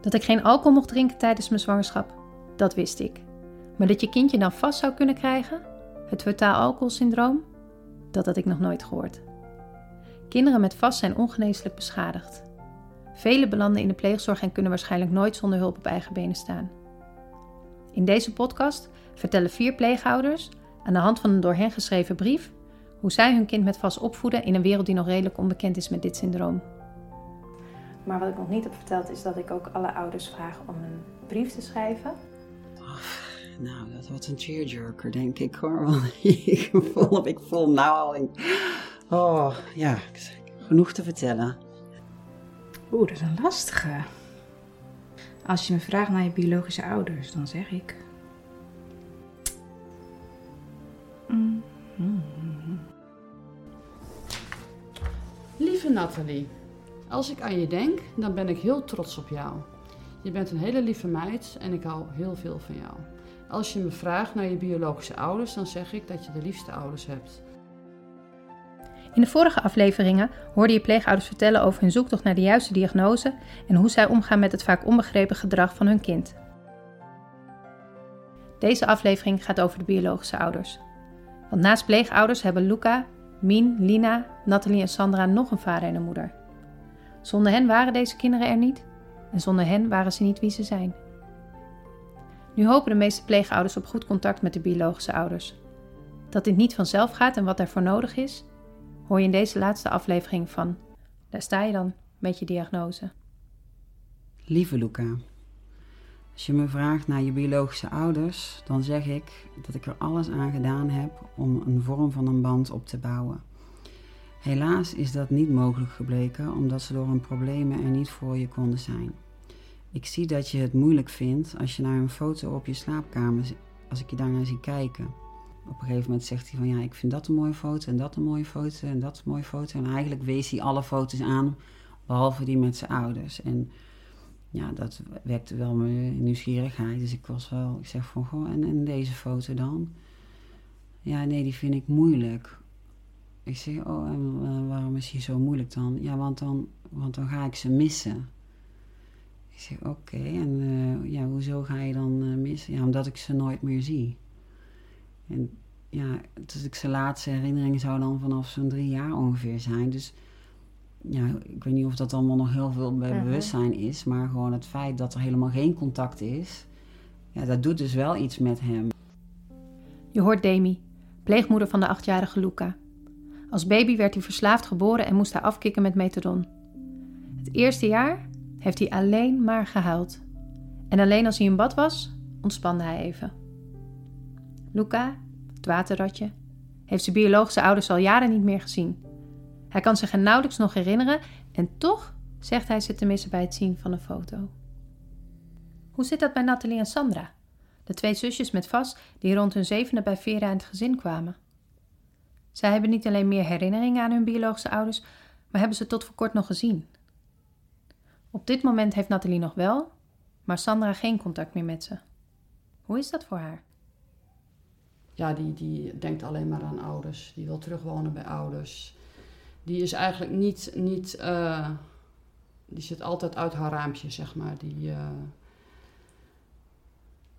Dat ik geen alcohol mocht drinken tijdens mijn zwangerschap, dat wist ik. Maar dat je kindje dan vast zou kunnen krijgen, het totaal alcoholsyndroom, dat had ik nog nooit gehoord. Kinderen met vast zijn ongeneeslijk beschadigd. Velen belanden in de pleegzorg en kunnen waarschijnlijk nooit zonder hulp op eigen benen staan. In deze podcast vertellen vier pleegouders aan de hand van een door hen geschreven brief hoe zij hun kind met vast opvoeden in een wereld die nog redelijk onbekend is met dit syndroom. Maar wat ik nog niet heb verteld is dat ik ook alle ouders vraag om een brief te schrijven. Oh, nou, dat wordt een tearjerker, denk ik hoor. Want ik voel, ik voel nou al in... Oh, ja, genoeg te vertellen. Oeh, dat is een lastige. Als je me vraagt naar je biologische ouders, dan zeg ik. Lieve Nathalie, als ik aan je denk, dan ben ik heel trots op jou. Je bent een hele lieve meid en ik hou heel veel van jou. Als je me vraagt naar je biologische ouders, dan zeg ik dat je de liefste ouders hebt. In de vorige afleveringen hoorde je pleegouders vertellen over hun zoektocht naar de juiste diagnose en hoe zij omgaan met het vaak onbegrepen gedrag van hun kind. Deze aflevering gaat over de biologische ouders. Want naast pleegouders hebben Luca, Mien, Lina, Nathalie en Sandra nog een vader en een moeder. Zonder hen waren deze kinderen er niet en zonder hen waren ze niet wie ze zijn. Nu hopen de meeste pleegouders op goed contact met de biologische ouders. Dat dit niet vanzelf gaat en wat daarvoor nodig is, hoor je in deze laatste aflevering van Daar sta je dan met je diagnose. Lieve Luca, als je me vraagt naar je biologische ouders, dan zeg ik dat ik er alles aan gedaan heb om een vorm van een band op te bouwen. Helaas is dat niet mogelijk gebleken omdat ze door hun problemen er niet voor je konden zijn. Ik zie dat je het moeilijk vindt als je naar een foto op je slaapkamer, als ik je daarnaar zie kijken. Op een gegeven moment zegt hij van ja, ik vind dat een mooie foto en dat een mooie foto en dat een mooie foto. En eigenlijk wees hij alle foto's aan, behalve die met zijn ouders. En ja, dat wekte wel mijn nieuwsgierigheid. Dus ik was wel, ik zeg van goh, en, en deze foto dan? Ja, nee, die vind ik moeilijk. Ik zeg, oh, en uh, waarom is die zo moeilijk dan? Ja, want dan, want dan ga ik ze missen. Ik zeg, oké, en uh, ja, hoezo ga je dan uh, missen? Ja, omdat ik ze nooit meer zie. En ja, dus ik zijn laatste herinnering zou dan vanaf zo'n drie jaar ongeveer zijn. Dus ja, ik weet niet of dat allemaal nog heel veel bij bewustzijn is, maar gewoon het feit dat er helemaal geen contact is, ja, dat doet dus wel iets met hem. Je hoort Demi, pleegmoeder van de achtjarige Luca. Als baby werd hij verslaafd geboren en moest hij afkicken met methadon. Het eerste jaar heeft hij alleen maar gehuild. En alleen als hij in bad was, ontspande hij even. Luca, het waterratje, heeft zijn biologische ouders al jaren niet meer gezien. Hij kan zich er nauwelijks nog herinneren en toch zegt hij ze te missen bij het zien van een foto. Hoe zit dat bij Nathalie en Sandra, de twee zusjes met Vas die rond hun zevende bij Vera in het gezin kwamen? Zij hebben niet alleen meer herinneringen aan hun biologische ouders, maar hebben ze tot voor kort nog gezien. Op dit moment heeft Nathalie nog wel, maar Sandra geen contact meer met ze. Hoe is dat voor haar? Ja, die, die denkt alleen maar aan ouders. Die wil terugwonen bij ouders. Die is eigenlijk niet. niet uh, die zit altijd uit haar raampje, zeg maar. Die, uh,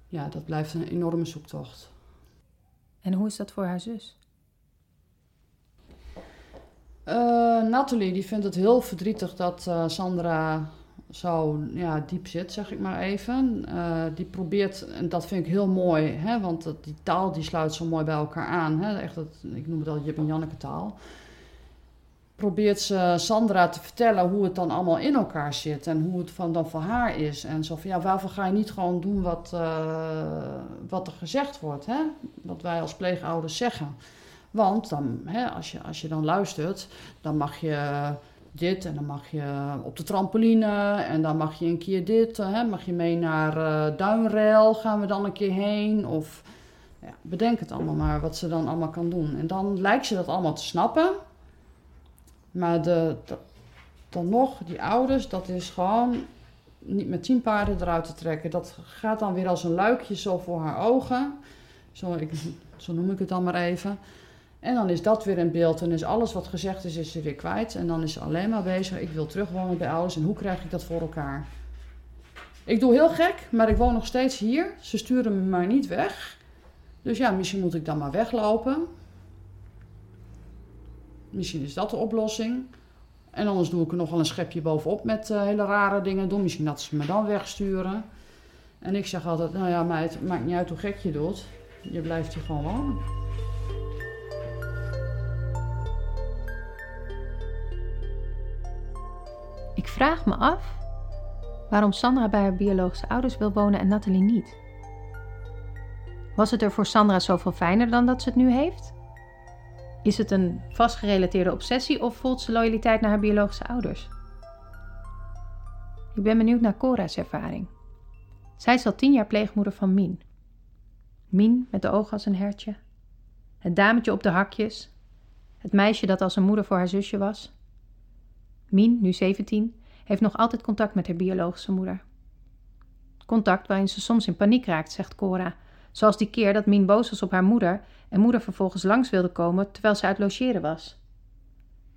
ja, dat blijft een enorme zoektocht. En hoe is dat voor haar zus? Uh, Nathalie die vindt het heel verdrietig dat uh, Sandra zo ja, diep zit, zeg ik maar even. Uh, die probeert, en dat vind ik heel mooi, hè, want dat, die taal die sluit zo mooi bij elkaar aan. Hè, echt dat, ik noem het al Jip en Janneke taal. Probeert ze Sandra te vertellen hoe het dan allemaal in elkaar zit en hoe het van, dan voor haar is. En zo van ja, waarvoor ga je niet gewoon doen wat, wat er gezegd wordt, hè? wat wij als pleegouders zeggen. Want dan, hè, als, je, als je dan luistert, dan mag je dit en dan mag je op de trampoline en dan mag je een keer dit. Hè, mag je mee naar uh, gaan we dan een keer heen. Of ja, bedenk het allemaal maar wat ze dan allemaal kan doen. En dan lijkt ze dat allemaal te snappen. Maar de, dan nog, die ouders, dat is gewoon niet met tien paarden eruit te trekken. Dat gaat dan weer als een luikje zo voor haar ogen. Zo, ik, zo noem ik het dan maar even. En dan is dat weer in beeld en is alles wat gezegd is, is ze weer kwijt. En dan is ze alleen maar bezig, ik wil terugwonen bij ouders en hoe krijg ik dat voor elkaar? Ik doe heel gek, maar ik woon nog steeds hier. Ze sturen me maar niet weg. Dus ja, misschien moet ik dan maar weglopen. Misschien is dat de oplossing. En anders doe ik er nog wel een schepje bovenop met uh, hele rare dingen doen. Misschien dat ze me dan wegsturen. En ik zeg altijd, nou ja, maar het maakt niet uit hoe gek je doet. Je blijft hier gewoon wonen. Vraag me af waarom Sandra bij haar biologische ouders wil wonen en Nathalie niet. Was het er voor Sandra zoveel fijner dan dat ze het nu heeft? Is het een vastgerelateerde obsessie of voelt ze loyaliteit naar haar biologische ouders? Ik ben benieuwd naar Cora's ervaring. Zij is al tien jaar pleegmoeder van Mien. Mien met de ogen als een hertje. Het dametje op de hakjes. Het meisje dat als een moeder voor haar zusje was. Mien, nu 17, heeft nog altijd contact met haar biologische moeder. Contact waarin ze soms in paniek raakt, zegt Cora. Zoals die keer dat Mien boos was op haar moeder en moeder vervolgens langs wilde komen terwijl ze uit logeren was.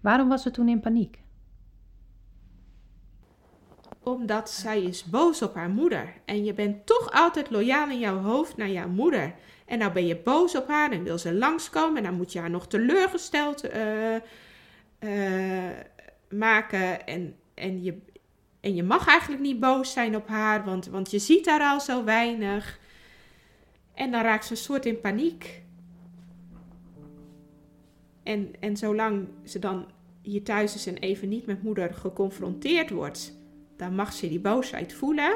Waarom was ze toen in paniek? Omdat zij is boos op haar moeder. En je bent toch altijd loyaal in jouw hoofd naar jouw moeder. En nou ben je boos op haar en wil ze langskomen. En dan moet je haar nog teleurgesteld uh, uh, maken. En, en, je, en je mag eigenlijk niet boos zijn op haar, want, want je ziet haar al zo weinig. En dan raakt ze een soort in paniek. En, en zolang ze dan hier thuis is en even niet met moeder geconfronteerd wordt, dan mag ze die boosheid voelen.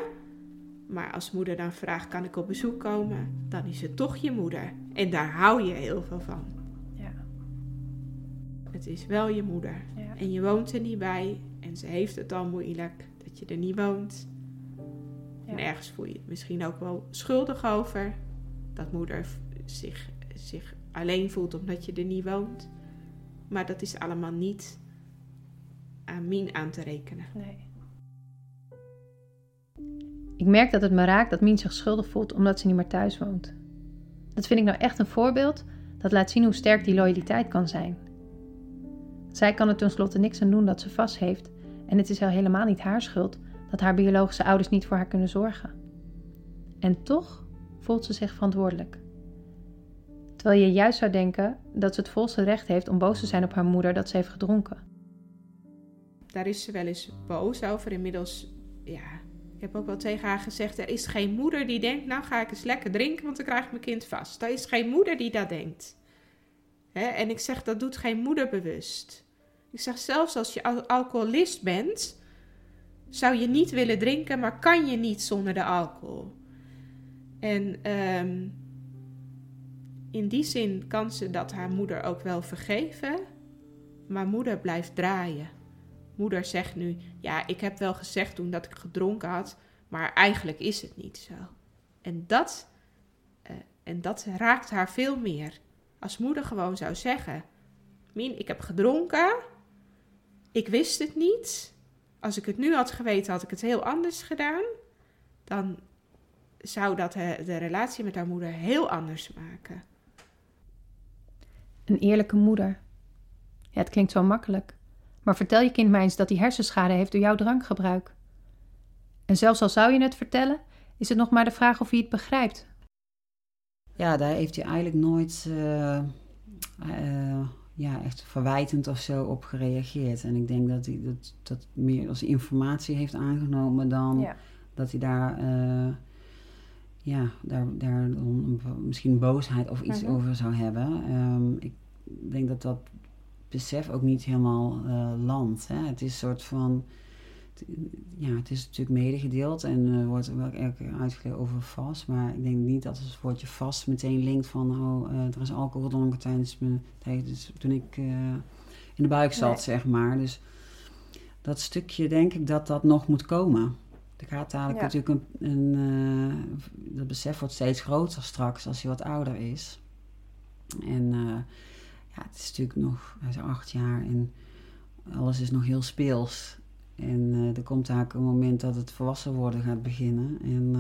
Maar als moeder dan vraagt: kan ik op bezoek komen? Dan is het toch je moeder. En daar hou je heel veel van. Ja. Het is wel je moeder. Ja. En je woont er niet bij. En ze heeft het al moeilijk dat je er niet woont. Ja. En ergens voel je het misschien ook wel schuldig over. Dat moeder zich, zich alleen voelt omdat je er niet woont. Maar dat is allemaal niet aan Mien aan te rekenen. Nee. Ik merk dat het me raakt dat Mien zich schuldig voelt omdat ze niet meer thuis woont. Dat vind ik nou echt een voorbeeld dat laat zien hoe sterk die loyaliteit kan zijn. Zij kan er tenslotte niks aan doen dat ze vast heeft en het is al helemaal niet haar schuld dat haar biologische ouders niet voor haar kunnen zorgen. En toch voelt ze zich verantwoordelijk. Terwijl je juist zou denken dat ze het volste recht heeft om boos te zijn op haar moeder dat ze heeft gedronken. Daar is ze wel eens boos over. Inmiddels, ja, ik heb ook wel tegen haar gezegd: er is geen moeder die denkt, nou ga ik eens lekker drinken, want dan krijg ik mijn kind vast. Er is geen moeder die dat denkt. En ik zeg, dat doet geen moeder bewust. Ik zeg, zelfs als je alcoholist bent, zou je niet willen drinken, maar kan je niet zonder de alcohol. En um, in die zin kan ze dat haar moeder ook wel vergeven, maar moeder blijft draaien. Moeder zegt nu: Ja, ik heb wel gezegd toen dat ik gedronken had, maar eigenlijk is het niet zo. En dat, uh, en dat raakt haar veel meer. Als moeder gewoon zou zeggen: Mien, ik heb gedronken, ik wist het niet. Als ik het nu had geweten, had ik het heel anders gedaan. Dan zou dat de relatie met haar moeder heel anders maken. Een eerlijke moeder. Ja, het klinkt zo makkelijk. Maar vertel je kind maar eens dat hij hersenschade heeft door jouw drankgebruik. En zelfs al zou je het vertellen, is het nog maar de vraag of hij het begrijpt. Ja, daar heeft hij eigenlijk nooit uh, uh, ja, echt verwijtend of zo op gereageerd. En ik denk dat hij dat, dat meer als informatie heeft aangenomen dan dat hij daar. Uh, ja, daar, daar misschien boosheid of iets mhm. over zou hebben. Um, ik denk dat dat besef ook niet helemaal uh, landt. Hè? Het is een soort van. Ja, het is natuurlijk medegedeeld en uh, wordt wel uitgelegd over vast. Maar ik denk niet dat het woordje vast meteen linkt van. Oh, uh, er is alcohol dronken tijdens, tijdens toen ik in de buik zat, zeg maar. Dus dat stukje denk ik dat dat nog moet komen. Er gaat dadelijk natuurlijk een, een dat besef wordt steeds groter straks als hij wat ouder is. En ja, het is natuurlijk nog, hij is acht jaar en alles is nog heel speels. En uh, er komt eigenlijk een moment dat het volwassen worden gaat beginnen. En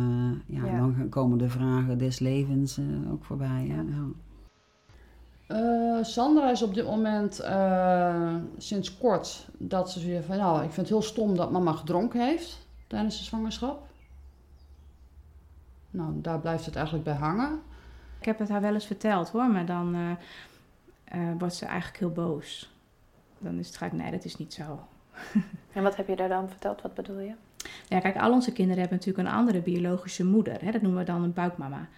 ja, ja, dan komen de vragen des levens ook voorbij. Ja. Eh, Sandra is op dit moment eh, sinds kort dat ze weer van, nou, ik vind het heel stom dat mama gedronken heeft tijdens de zwangerschap. Nou, daar blijft het eigenlijk bij hangen. Ik heb het haar wel eens verteld hoor, maar dan eh, eh, wordt ze eigenlijk heel boos. Dan is het gelijk, nee, dat is niet zo. En wat heb je daar dan verteld? Wat bedoel je? Ja, kijk, al onze kinderen hebben natuurlijk een andere biologische moeder. Hè? Dat noemen we dan een buikmama.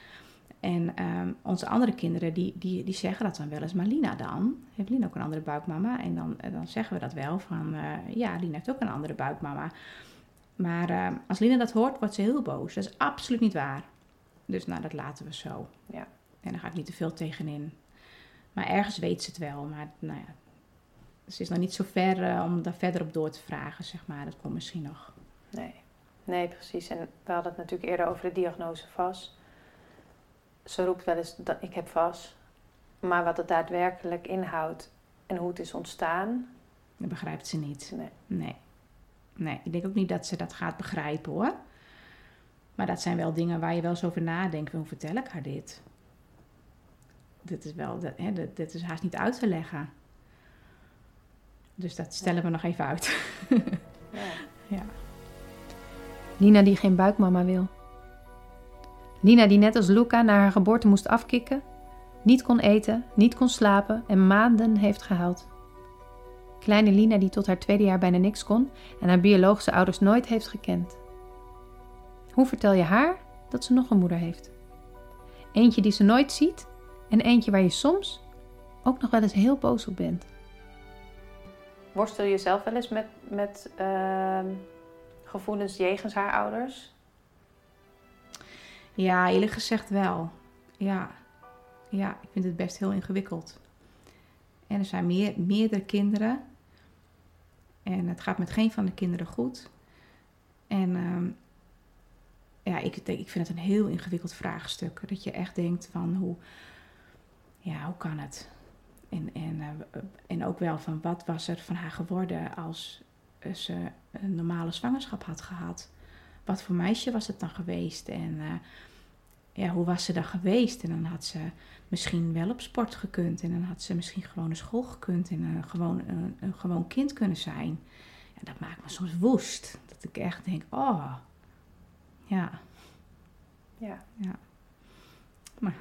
En ehm, onze andere kinderen, die, die, die zeggen dat dan wel eens. Maar Lina dan? Heeft Lina ook een andere buikmama? En dan, en dan zeggen we dat wel van, eh, ja, Lina heeft ook een andere buikmama. Maar ehm, als Lina dat hoort, wordt ze heel boos. Dat is absoluut niet waar. Dus nou, dat laten we zo. Ja. En daar ga ik niet te veel tegenin. Maar ergens weet ze het wel. Maar nou ja, ze is nog niet zo ver eh, om daar verder op door te vragen, zeg maar. Dat komt misschien nog. Nee. Nee, precies. En we hadden het natuurlijk eerder over de diagnose VAS. Ze roept wel eens dat ik heb VAS. Maar wat het daadwerkelijk inhoudt en hoe het is ontstaan, Dat begrijpt ze niet. nee. Nee. Nee, ik denk ook niet dat ze dat gaat begrijpen hoor. Maar dat zijn wel dingen waar je wel eens over nadenkt. Hoe vertel ik haar dit? Dit is wel, dat, hè, dit, dit is haast niet uit te leggen. Dus dat stellen we nog even uit. Ja. Ja. Lina die geen buikmama wil. Lina die net als Luca na haar geboorte moest afkicken, niet kon eten, niet kon slapen en maanden heeft gehuild. Kleine Lina die tot haar tweede jaar bijna niks kon en haar biologische ouders nooit heeft gekend. Hoe vertel je haar dat ze nog een moeder heeft? Eentje die ze nooit ziet en eentje waar je soms ook nog wel eens heel boos op bent. Worstel je zelf wel eens met, met ehm, gevoelens jegens haar ouders? Ja, eerlijk gezegd wel. Ja. ja, ik vind het best heel ingewikkeld. En er zijn meer, meerdere kinderen. En het gaat met geen van de kinderen goed. En ehm, ja, ik, ik vind het een heel ingewikkeld vraagstuk. Dat je echt denkt van hoe, ja, hoe kan het? En, en, eh, en ook wel van wat was er van haar geworden als ze een normale zwangerschap had gehad? Wat voor meisje was het dan geweest? En eh, ja, hoe was ze dan geweest? En dan had ze misschien wel op sport gekund. En dan had ze misschien gewoon naar school gekund. En een gewoon, een, een gewoon kind kunnen zijn. En dat maakt me soms woest. Dat ik echt denk, oh, ja, Ja. ja. Maar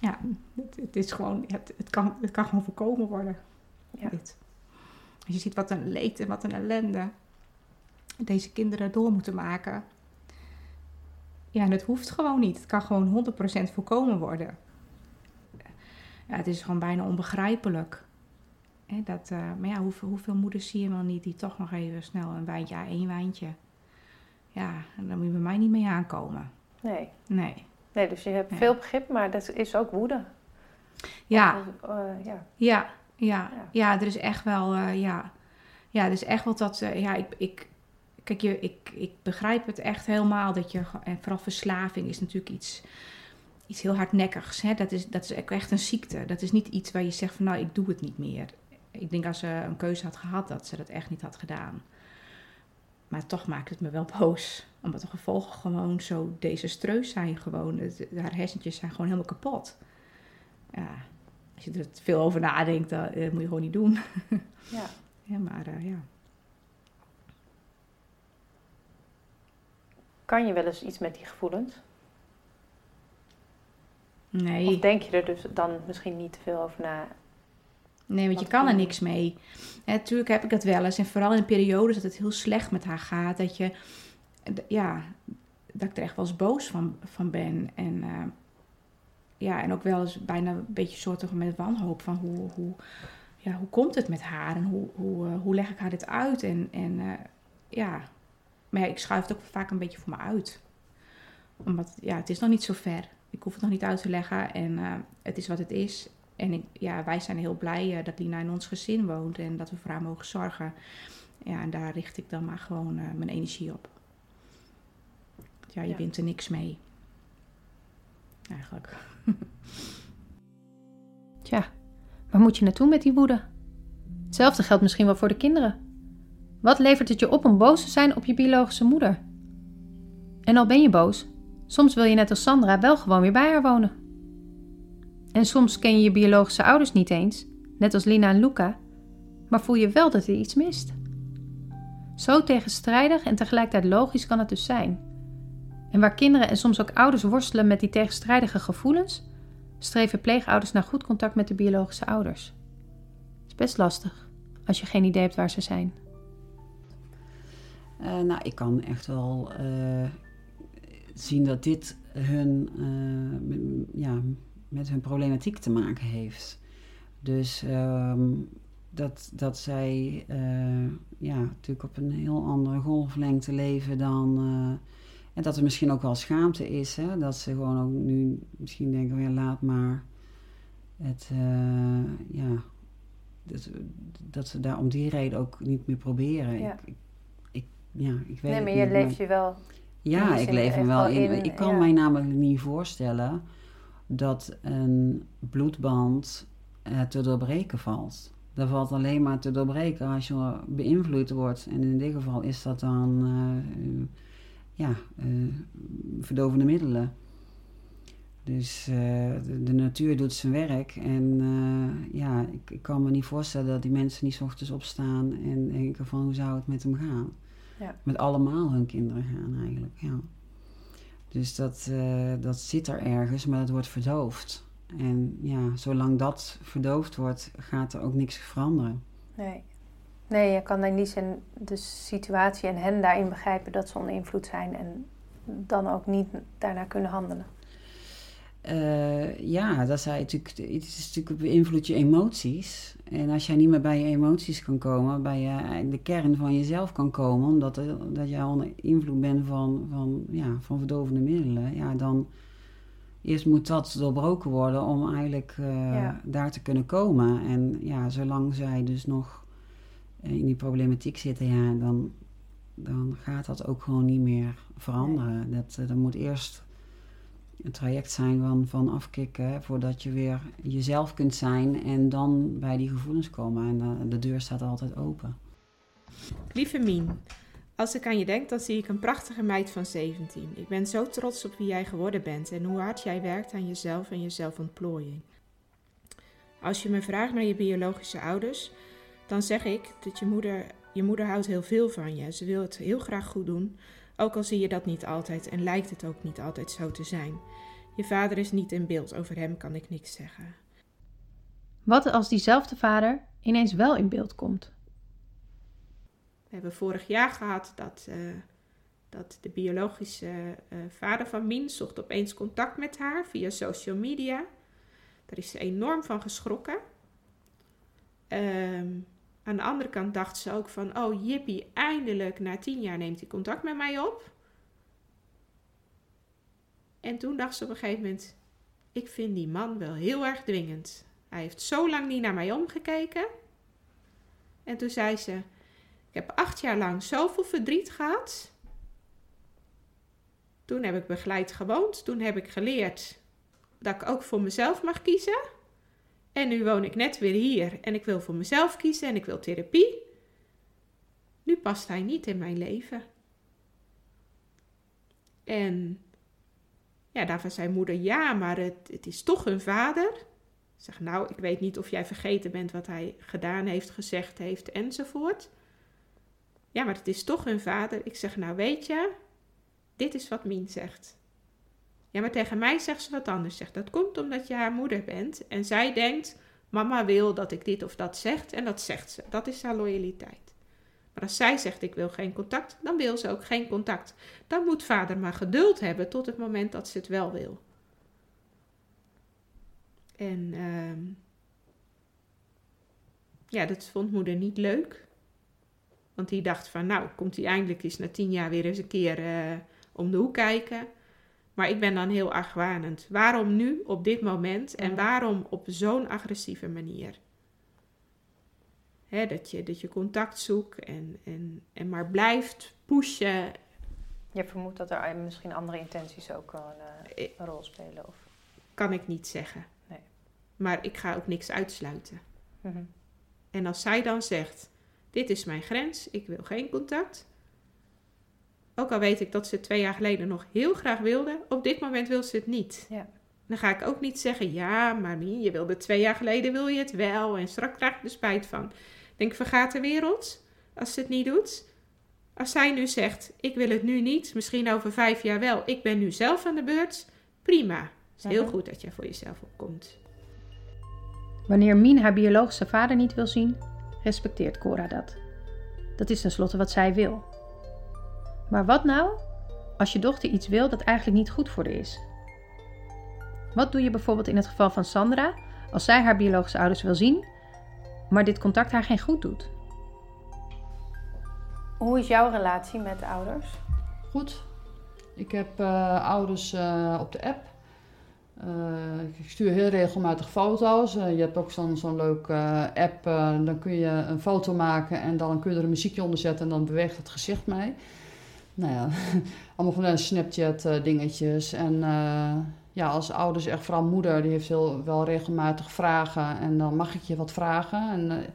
ja, het, het is gewoon, het, het, kan, het kan gewoon voorkomen worden. Ja. Dit. Als je ziet wat een leed en wat een ellende deze kinderen door moeten maken. Ja, en het hoeft gewoon niet. Het kan gewoon 100% voorkomen worden. Ja, het is gewoon bijna onbegrijpelijk. Dat, eh, maar ja, hoeveel, hoeveel moeders zie je wel niet die toch nog even snel een wijntje, ja, één wijntje. Ja, en daar moet je bij mij niet mee aankomen. Nee. Nee. Nee, dus je hebt Ja. veel begrip, maar dat is ook woede. Ja, Eh, ja. ja, ja, Ja. ja, er is echt wel, eh, ja. Ja, er is echt wel dat, eh, ja, ik, ik, kijk, je, ik, ik begrijp het echt helemaal dat je, en vooral verslaving is natuurlijk iets, iets heel hardnekkigs. Hè? Dat, is, dat is echt een ziekte. Dat is niet iets waar je zegt van, nou, ik doe het niet meer. Ik denk als ze een keuze had gehad, dat ze dat echt niet had gedaan. Maar toch maakt het me wel boos. Omdat de gevolgen gewoon zo desastreus zijn. Gewoon, Het- haar hersentjes zijn gewoon helemaal kapot. Ja, als je er veel over nadenkt, dat, eh, moet je gewoon niet doen. Ja. Ja, maar eh, ja. Kan je wel eens iets met die gevoelens? Nee. Of denk je er dus dan misschien niet te veel over na? Nee, want je kan er niks mee. Natuurlijk heb ik dat wel eens. En vooral in periodes dat het heel slecht met haar gaat. Dat je, ja, dat ik er echt wel eens boos van, van ben. En eh, ja, en ook wel eens bijna een beetje soortig met wanhoop van hoe, hoe, ja, hoe komt het met haar? En hoe, hoe, eh, hoe leg ik haar dit uit? En, en eh, ja, maar ja, ik schuif het ook vaak een beetje voor me uit. Omdat, ja, het is nog niet zo ver. Ik hoef het nog niet uit te leggen en het is wat het is. En ik, ja, wij zijn heel blij eh, dat Lina in ons gezin woont en dat we voor haar mogen zorgen. Ja, en daar richt ik dan maar gewoon eh, mijn energie op. Ja, je Ja. wint er niks mee. Eigenlijk. Tja, waar moet je naartoe met die woede? Hetzelfde geldt misschien wel voor de kinderen. Wat levert het je op om boos te zijn op je biologische moeder? En al ben je boos, soms wil je net als Sandra wel gewoon weer bij haar wonen. En soms ken je je biologische ouders niet eens, net als Lina en Luca, maar voel je wel dat er iets mist. Zo tegenstrijdig en tegelijkertijd logisch kan het dus zijn. En waar kinderen en soms ook ouders worstelen met die tegenstrijdige gevoelens, streven pleegouders naar goed contact met de biologische ouders. Het is best lastig als je geen idee hebt waar ze zijn. Uh, nou, ik kan echt wel uh, zien dat dit hun, met, ja, met hun problematiek te maken heeft. Dus um, dat, dat zij ja, natuurlijk op een heel andere golflengte leven dan. en dat er misschien ook wel schaamte is, hè? dat ze gewoon ook nu misschien denken: oh ja, laat maar. Het, ja, dat, dat ze daar om die reden ook niet meer proberen. Ja. Ik, ik, ja, ik weet nee, maar je leeft je wel. Ja, ik leef echt wel wel in. in, Ik kan ja. mij namelijk niet voorstellen dat een bloedband eh, te doorbreken valt. Dat valt alleen maar te doorbreken als je beïnvloed wordt. En in dit geval is dat dan eh, ja, eh, verdovende middelen. Dus de, de natuur doet zijn werk. En ja, ik, ik kan me niet voorstellen dat die mensen niet ochtends opstaan en denken van hoe zou het met hem gaan. Ja. Met allemaal hun kinderen gaan eigenlijk, ja. Dus dat, eh, dat zit er ergens, maar dat wordt verdoofd. En ja, zolang dat verdoofd wordt, gaat er ook niks veranderen. Nee. Nee, je kan in die zin de situatie en hen daarin begrijpen dat ze onder invloed zijn en dan ook niet daarna kunnen handelen. Eh, ja, dat zei natuurlijk, het is natuurlijk beïnvloedt je emoties. En als jij niet meer bij je emoties kan komen, bij je, de kern van jezelf kan komen, omdat dat jij onder invloed bent van, van, ja, van verdovende middelen, ja, dan eerst moet dat doorbroken worden om eigenlijk eh, Ja. daar te kunnen komen. En ja, zolang zij dus nog eh, in die problematiek zitten, ja, dan, dan gaat dat ook gewoon niet meer veranderen. Dat, dat moet eerst een traject zijn van, van afkicken voordat je weer jezelf kunt zijn en dan bij die gevoelens komen. En eh, de deur staat altijd open. Lieve Mien, als ik aan je denk, dan zie ik een prachtige meid van 17. Ik ben zo trots op wie jij geworden bent en hoe hard jij werkt aan jezelf en je zelfontplooiing. Als je me vraagt naar je biologische ouders, dan zeg ik dat je moeder, je moeder houdt heel veel van je. Ze wil het heel graag goed doen, ook al zie je dat niet altijd en lijkt het ook niet altijd zo te zijn. Je vader is niet in beeld, over hem kan ik niks zeggen. Wat als diezelfde vader ineens wel in beeld komt? We hebben vorig jaar gehad dat, eh, dat de biologische eh, vader van Mien zocht opeens contact met haar via social media. Daar is ze enorm van geschrokken. Ehm, aan de andere kant dacht ze ook van, oh jippie, eindelijk na tien jaar neemt hij contact met mij op. En toen dacht ze op een gegeven moment, ik vind die man wel heel erg dwingend. Hij heeft zo lang niet naar mij omgekeken. En toen zei ze, ik heb acht jaar lang zoveel verdriet gehad. Toen heb ik begeleid gewoond. Toen heb ik geleerd dat ik ook voor mezelf mag kiezen. En nu woon ik net weer hier en ik wil voor mezelf kiezen en ik wil therapie. Nu past hij niet in mijn leven. En ja, daarvan zei moeder ja, maar het, het is toch hun vader. Zeg nou, ik weet niet of jij vergeten bent wat hij gedaan heeft, gezegd heeft enzovoort. Ja, maar het is toch hun vader. Ik zeg, nou weet je, dit is wat Mien zegt. Ja, maar tegen mij zegt ze wat anders. Zegt, dat komt omdat je haar moeder bent. En zij denkt, mama wil dat ik dit of dat zegt. En dat zegt ze. Dat is haar loyaliteit. Maar als zij zegt, ik wil geen contact, dan wil ze ook geen contact. Dan moet vader maar geduld hebben tot het moment dat ze het wel wil. En ehm, ja, dat vond moeder niet leuk. Want die dacht van, nou, komt hij eindelijk eens na tien jaar weer eens een keer eh, om de hoek kijken. Maar ik ben dan heel argwanend. Waarom nu, op dit moment? En waarom op zo'n agressieve manier? Hè, dat, je, dat je contact zoekt en, en, en maar blijft pushen. Je vermoedt dat er misschien andere intenties ook een, Eh, een rol spelen. Of... Kan ik niet zeggen. Nee. Maar ik ga ook niks uitsluiten. Mhm. En als zij dan zegt: Dit is mijn grens, ik wil geen contact. Ook al weet ik dat ze het twee jaar geleden nog heel graag wilde, op dit moment wil ze het niet. Ja. Dan ga ik ook niet zeggen, ja, maar Mien, je wilde twee jaar geleden, wil je het wel. En straks krijg je er spijt van. Denk, vergaat de wereld als ze het niet doet? Als zij nu zegt, ik wil het nu niet, misschien over vijf jaar wel, ik ben nu zelf aan de beurt, prima. Het is heel goed dat jij voor jezelf opkomt. Wanneer Mien haar biologische vader niet wil zien, respecteert Cora dat. Dat is tenslotte wat zij wil. Maar wat nou als je dochter iets wil dat eigenlijk niet goed voor haar is? Wat doe je bijvoorbeeld in het geval van Sandra als zij haar biologische ouders wil zien, maar dit contact haar geen goed doet? Hoe is jouw relatie met de ouders? Goed. Ik heb eh, ouders eh, op de app. Eh, ik stuur heel regelmatig foto's. Je hebt ook zo'n zo'n leuk eh, app. dan kun je een foto maken en dan kun je er een muziekje onder zetten en dan beweegt het gezicht mee. Nou ja, allemaal van Snapchat eh, dingetjes. En eh, ja, als ouders, echt vooral moeder, die heeft heel, wel regelmatig vragen. En dan mag ik je wat vragen. En eh, nou,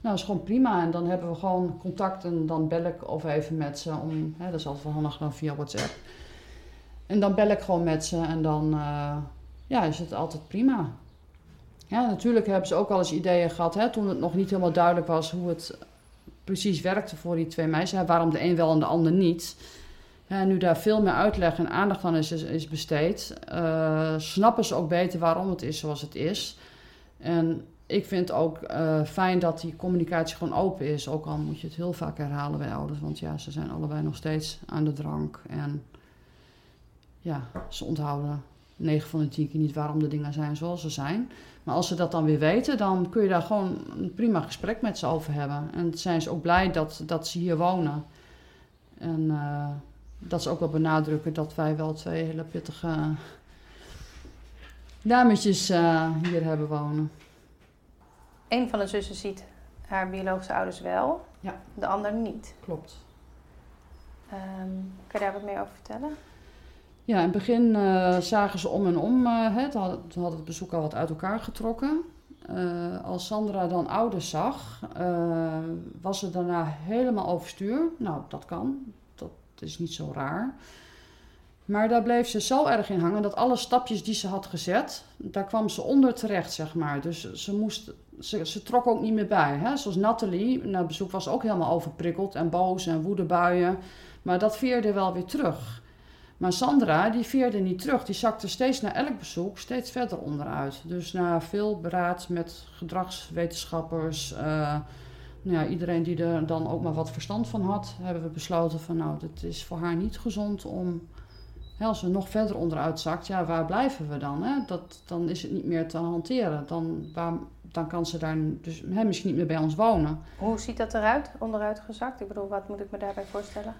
dat is gewoon prima. En dan hebben we gewoon contact en dan bel ik of even met ze. Om, hè, dat is altijd wel handig dan via WhatsApp. En dan bel ik gewoon met ze en dan ja, is het altijd prima. Ja, natuurlijk hebben ze ook al eens ideeën gehad, hè, toen het nog niet helemaal duidelijk was hoe het precies werkte voor die twee meisjes. Waarom de een wel en de ander niet. En nu daar veel meer uitleg en aandacht aan is, is, is besteed, eh, snappen ze ook beter waarom het is zoals het is. En ik vind ook eh, fijn dat die communicatie gewoon open is. Ook al moet je het heel vaak herhalen bij ouders. Want ja, ze zijn allebei nog steeds aan de drank. En ja, ze onthouden 9 van de 10 keer niet waarom de dingen zijn zoals ze zijn. Maar als ze dat dan weer weten, dan kun je daar gewoon een prima gesprek met ze over hebben. En zijn ze ook blij dat, dat ze hier wonen. En eh, dat ze ook wel benadrukken dat wij wel twee hele pittige dametjes eh, hier hebben wonen. Een van de zussen ziet haar biologische ouders wel, Ja. de ander niet. Klopt. Ehm, kan je daar wat meer over vertellen? Ja, in het begin eh, zagen ze om en om. eh, hè, toen had, het bezoek al wat uit elkaar getrokken. Eh, als Sandra dan ouders zag, eh, was ze daarna helemaal overstuur. Nou, dat kan. Dat is niet zo raar. Maar daar bleef ze zo erg in hangen dat alle stapjes die ze had gezet, daar kwam ze onder terecht, zeg maar. Dus ze, moest, ze, ze trok ook niet meer bij. Hè? Zoals Nathalie, na bezoek was ook helemaal overprikkeld en boos en woedebuien. Maar dat veerde wel weer terug. Maar Sandra, die veerde niet terug. Die zakte steeds na elk bezoek steeds verder onderuit. Dus na veel beraad met gedragswetenschappers, eh, nou ja, iedereen die er dan ook maar wat verstand van had, hebben we besloten van nou, dit is voor haar niet gezond om, als ze nog verder onderuit zakt, ja, waar blijven we dan? Hè? Dat, dan is het niet meer te hanteren. Dan, dan kan ze daar dus, hè, misschien niet meer bij ons wonen. Hoe ziet dat eruit, onderuit gezakt? Ik bedoel, wat moet ik me daarbij voorstellen?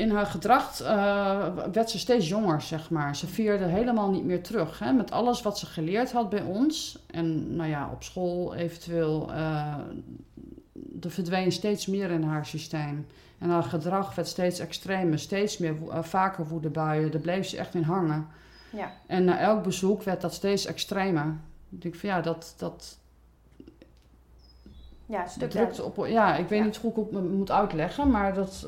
In haar gedrag eh, werd ze steeds jonger, zeg maar. Ze veerde helemaal niet meer terug. Hè? Met alles wat ze geleerd had bij ons. En nou ja, op school eventueel. eh er verdween steeds meer in haar systeem. En haar gedrag werd steeds extremer. Steeds meer, eh, vaker woedebuien. Daar bleef ze echt in hangen. Ja. En na elk bezoek werd dat steeds extremer. Ik denk van ja, dat, dat, Ja, stuk drukt op. Ja, ik weet Ja. niet hoe ik het moet uitleggen, maar dat.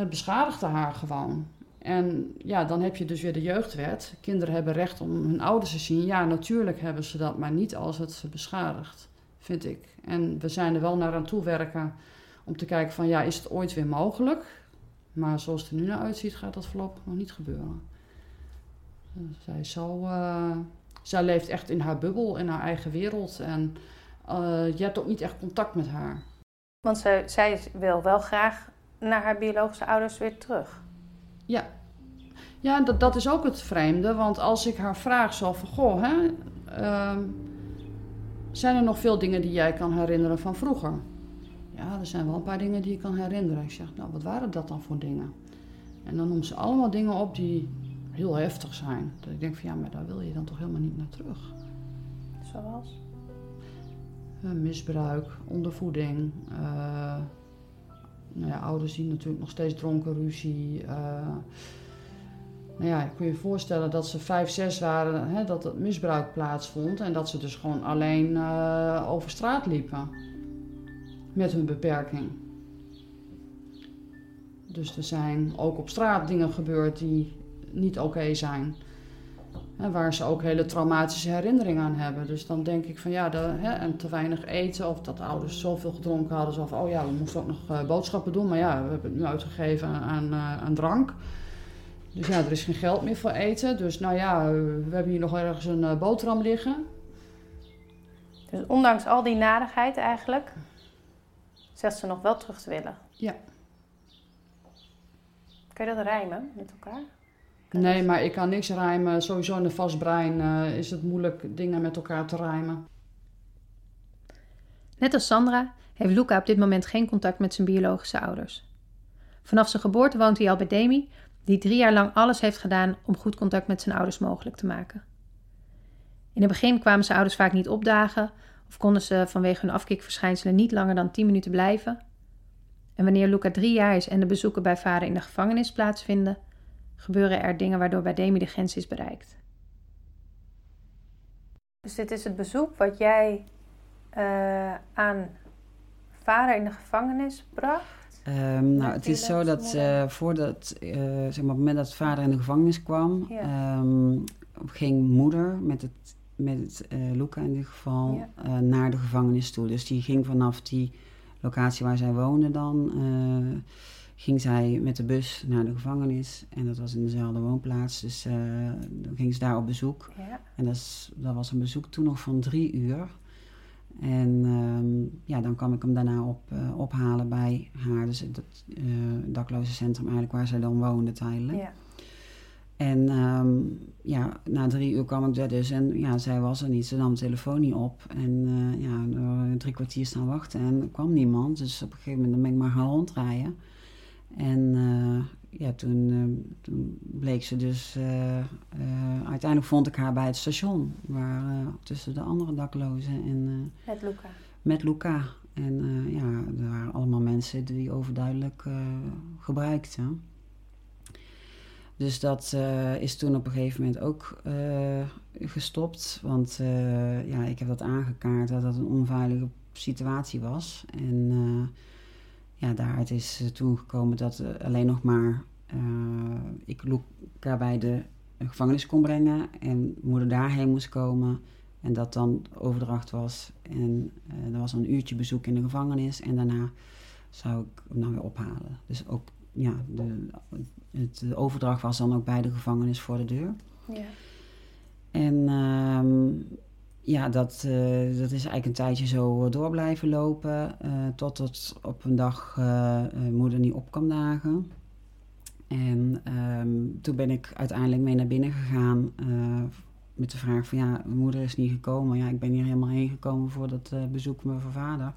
Het beschadigde haar gewoon. En ja, dan heb je dus weer de jeugdwet. Kinderen hebben recht om hun ouders te zien. Ja, natuurlijk hebben ze dat, maar niet als het ze beschadigt, vind ik. En we zijn er wel naar aan toe werken om te kijken van ja, is het ooit weer mogelijk? Maar zoals het er nu naar uitziet, gaat dat voorlopig nog niet gebeuren. Zij, zo, eh, zij leeft echt in haar bubbel, in haar eigen wereld. En eh, je hebt ook niet echt contact met haar. Want ze, zij wil wel graag naar haar biologische ouders weer terug. Ja, dat, dat is ook het vreemde. Want als ik haar vraag zo van... Goh, hè, ehm, zijn er nog veel dingen die jij kan herinneren van vroeger? Ja, er zijn wel een paar dingen die ik kan herinneren. Ik zeg, nou, wat waren dat dan voor dingen? En dan noemt ze allemaal dingen op die heel heftig zijn. Dat ik denk van, ja, maar daar wil je dan toch helemaal niet naar terug. Zoals? Eh, misbruik, ondervoeding. eh, nou ja, ouders die natuurlijk nog steeds dronken, ruzie. eh. nou ja, kun je voorstellen dat ze vijf, zes waren, hè, dat het misbruik plaatsvond. En dat ze dus gewoon alleen eh, over straat liepen. Met hun beperking. Dus er zijn ook op straat dingen gebeurd die niet oké zijn. Hè, waar ze ook hele traumatische herinneringen aan hebben. Dus dan denk ik van ja, hè, en te weinig eten of dat de ouders zoveel gedronken hadden. Zo van, oh ja, we moesten ook nog eh, boodschappen doen. Maar ja, we hebben het nu uitgegeven aan, eh, aan drank. Dus ja, er is geen geld meer voor eten. Dus nou ja, we hebben hier nog ergens een eh, boterham liggen. Dus ondanks al die narigheid eigenlijk, zegt ze nog wel terug te willen. Ja. Kun je dat rijmen met elkaar? Nee, maar ik kan niks rijmen. Sowieso in een vast brein eh, is het moeilijk dingen met elkaar te rijmen. Net als Sandra heeft Luca op dit moment geen contact met zijn biologische ouders. Vanaf zijn geboorte woont hij al bij Demi, die drie jaar lang alles heeft gedaan om goed contact met zijn ouders mogelijk te maken. In het begin kwamen zijn ouders vaak niet opdagen of konden ze vanwege hun afkikverschijnselen niet langer dan 10 minuten blijven. En wanneer Luca drie jaar is en de bezoeken bij vader in de gevangenis plaatsvinden, gebeuren er dingen waardoor bij Demi de grens is bereikt. Dus dit is het bezoek wat jij eh, aan vader in de gevangenis bracht? Ehm, nou, het is zo dat eh, voordat, eh, zeg maar, op het moment dat vader in de gevangenis kwam, Ja. ehm, ging moeder met het, met het eh, Luca in dit geval Ja. eh, naar de gevangenis toe. Dus die ging vanaf die locatie waar zij woonde dan, eh, ging zij met de bus naar de gevangenis. En dat was in dezelfde woonplaats, dus eh, dan ging ze daar op bezoek. Ja. En dat, is, dat was een bezoek toen nog van drie uur. En ehm, ja, dan kwam ik hem daarna op, eh, ophalen bij haar. Dus het uh, daklozencentrum eigenlijk waar zij dan woonde tijdelijk. ja. En ehm, ja, na drie uur kwam ik daar dus en ja, zij was er niet. Ze nam de telefoon niet op. En eh, ja, drie kwartier staan wachten en er kwam niemand. Dus op een gegeven moment ben ik maar gaan rondrijden. En eh, ja, toen, eh, toen bleek ze dus... eh, uiteindelijk vond ik haar bij het station. Waar, tussen de andere daklozen en Met Luca. met Luca. En ja, er waren allemaal mensen die overduidelijk eh gebruikten. Dus dat is toen op een gegeven moment ook gestopt. Want ja, ik heb dat aangekaart dat dat een onveilige situatie was. En ja, daaruit is eh, toen gekomen dat eh, alleen nog maar eh, ik Luca bij de gevangenis kon brengen. En moeder daarheen moest komen. En dat dan overdracht was. En er was een uurtje bezoek in de gevangenis. En daarna zou ik hem dan weer ophalen. Dus ook, ja, de, het, de overdracht was dan ook bij de gevangenis voor de deur. Ja. En ehm, ja, dat, eh, dat is eigenlijk een tijdje zo door blijven lopen. eh tot het op een dag eh, eh, moeder niet op kwam dagen. En ehm, toen ben ik uiteindelijk mee naar binnen gegaan. eh, met de vraag van ja, moeder is niet gekomen. Ja, ik ben hier helemaal heen gekomen voor dat eh, bezoek met mijn vader.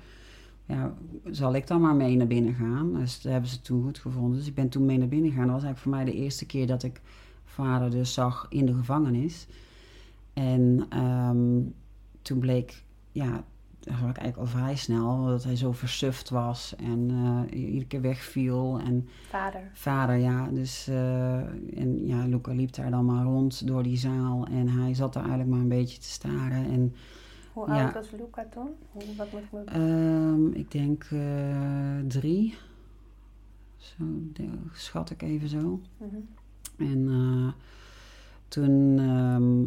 Ja, zal ik dan maar mee naar binnen gaan? Dus dat hebben ze toen goed gevonden. Dus ik ben toen mee naar binnen gegaan. Dat was eigenlijk voor mij de eerste keer dat ik vader dus zag in de gevangenis. En ehm, toen bleek, ja, dat ik eigenlijk al vrij snel, dat hij zo versuft was en eh, iedere keer wegviel. En Vader. vader, ja, dus, eh, en ja, Luca liep daar dan maar rond door die zaal en hij zat daar eigenlijk maar een beetje te staren. En Hoe Ja. oud was Luca toen? Hoe, wat moet ik ehm, ik denk eh, drie, zo schat ik even zo. Mhm. En toen ehm,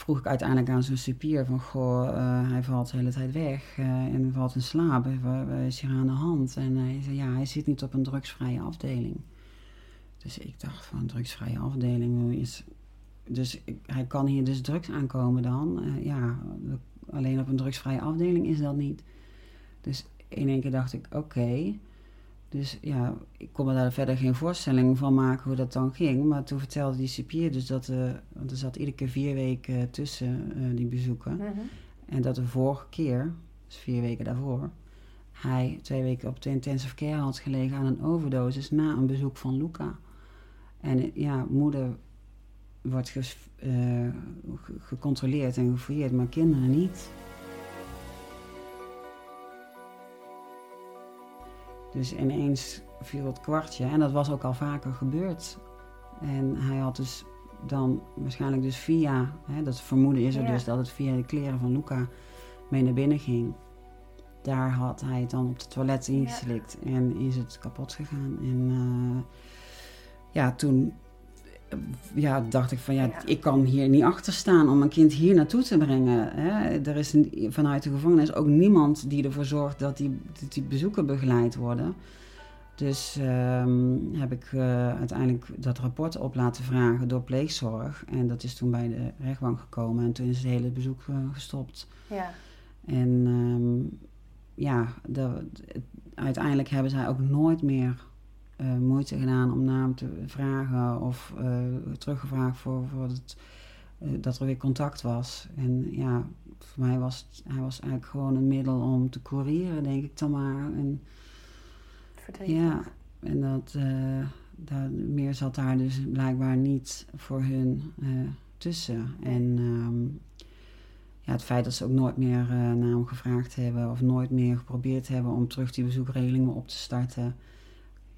vroeg ik uiteindelijk aan zo'n cipier van... Goh, eh, hij valt de hele tijd weg eh, en valt in slaap. Wat wat is hier aan de hand? En hij zei, ja, hij zit niet op een drugsvrije afdeling. Dus ik dacht van, drugsvrije afdeling, is... Dus hij kan hier dus drugs aankomen dan. Eh, ja, alleen op een drugsvrije afdeling is dat niet. Dus in één keer dacht ik, oké... Dus ja, ik kon me daar verder geen voorstelling van maken hoe dat dan ging. Maar toen vertelde die cipier dus dat... eh want er zat iedere keer vier weken tussen eh, die bezoeken. Mhm. En dat de vorige keer, dus vier weken daarvoor... hij twee weken op de intensive care had gelegen aan een overdosis... na een bezoek van Luca. En eh, ja, moeder wordt ges- gecontroleerd en gefouilleerd, maar kinderen niet. Dus ineens viel het kwartje. En dat was ook al vaker gebeurd. En hij had dus dan waarschijnlijk dus via... Hè, dat vermoeden is er Ja. dus dat het via de kleren van Luca mee naar binnen ging. Daar had hij het dan op het toilet ingeslikt. En is het kapot gegaan. En eh, ja, toen ja, dacht ik van ja, Ja. ik kan hier niet achter staan om mijn kind hier naartoe te brengen. Hè. Er is een- vanuit de gevangenis ook niemand die ervoor zorgt dat die, dat die bezoeken begeleid worden. Dus ehm, heb ik eh, uiteindelijk dat rapport op laten vragen door pleegzorg. En dat is toen bij de rechtbank gekomen en toen is het hele bezoek eh, gestopt. Ja. En ehm, ja, de- uiteindelijk hebben zij ook nooit meer eh, moeite gedaan om naar hem te vragen of eh, teruggevraagd voor, voor het, eh, dat er weer contact was. En ja, voor mij was het, hij was eigenlijk gewoon een middel om te courieren, denk ik dan maar. En, Verdrietig. ja, en dat, daar, meer zat daar dus blijkbaar niet voor hun tussen. En ehm, ja, het feit dat ze ook nooit meer naar hem gevraagd hebben of nooit meer geprobeerd hebben om terug die bezoekregelingen op te starten.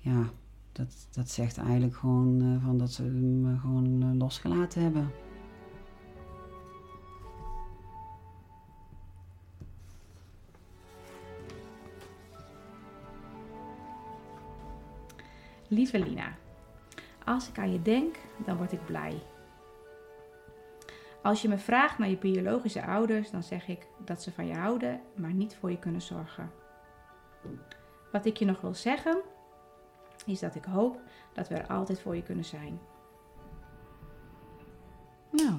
Ja, dat, dat zegt eigenlijk gewoon eh, van dat ze hem eh, gewoon eh, losgelaten hebben. Lieve Lina, als ik aan je denk, dan word ik blij. Als je me vraagt naar je biologische ouders, dan zeg ik dat ze van je houden, maar niet voor je kunnen zorgen. Wat ik je nog wil zeggen, is dat ik hoop dat we er altijd voor je kunnen zijn. Nou,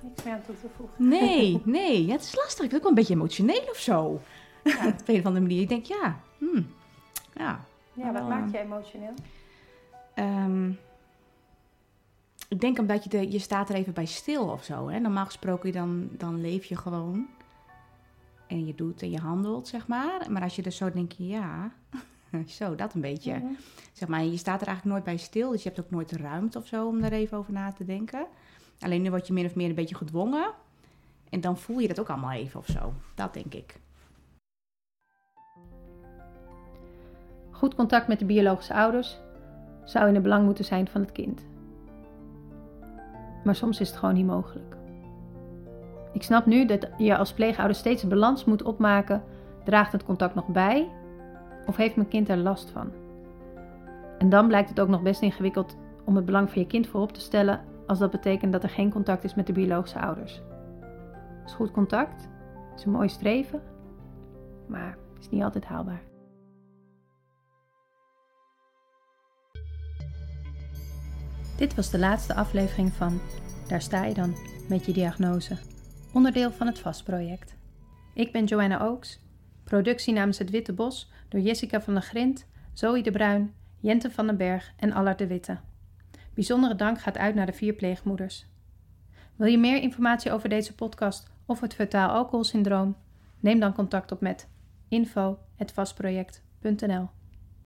Niks meer aan toe te voegen. nee, nee, ja, het is lastig. Ik ben ook wel een beetje emotioneel of zo. Ja, op een of andere manier. Ik denk, ja, hmm, ja, Ja, wat Wel, maakt je emotioneel? Ehm, ik denk omdat je, de, je staat er even bij stil of zo. Hè? Normaal gesproken dan, dan leef je gewoon. En je doet en je handelt, zeg maar. Maar als je dus zo denkt, ja, zo, dat een beetje. Mhm. Zeg maar, je staat er eigenlijk nooit bij stil. Dus je hebt ook nooit de ruimte of zo om er even over na te denken. Alleen nu word je min of meer een beetje gedwongen. En dan voel je dat ook allemaal even of zo. Dat denk ik. Goed contact met de biologische ouders zou in het belang moeten zijn van het kind. Maar soms is het gewoon niet mogelijk. Ik snap nu dat je als pleegouder steeds een balans moet opmaken. Draagt het contact nog bij? Of heeft mijn kind er last van? En dan blijkt het ook nog best ingewikkeld om het belang van je kind voorop te stellen als dat betekent dat er geen contact is met de biologische ouders. Is goed contact, is een mooi streven, maar is niet altijd haalbaar. Dit was de laatste aflevering van Daar sta je dan met je diagnose, onderdeel van het VAST-project. Ik ben Joanna Oaks, productie namens Het Witte Bos door Jessica van der Grint, Zoe de Bruin, Jente van den Berg en Allard de Witte. Bijzondere dank gaat uit naar de vier pleegmoeders. Wil je meer informatie over deze podcast of het fetaal alcoholsyndroom? Neem dan contact op met info.vastproject.nl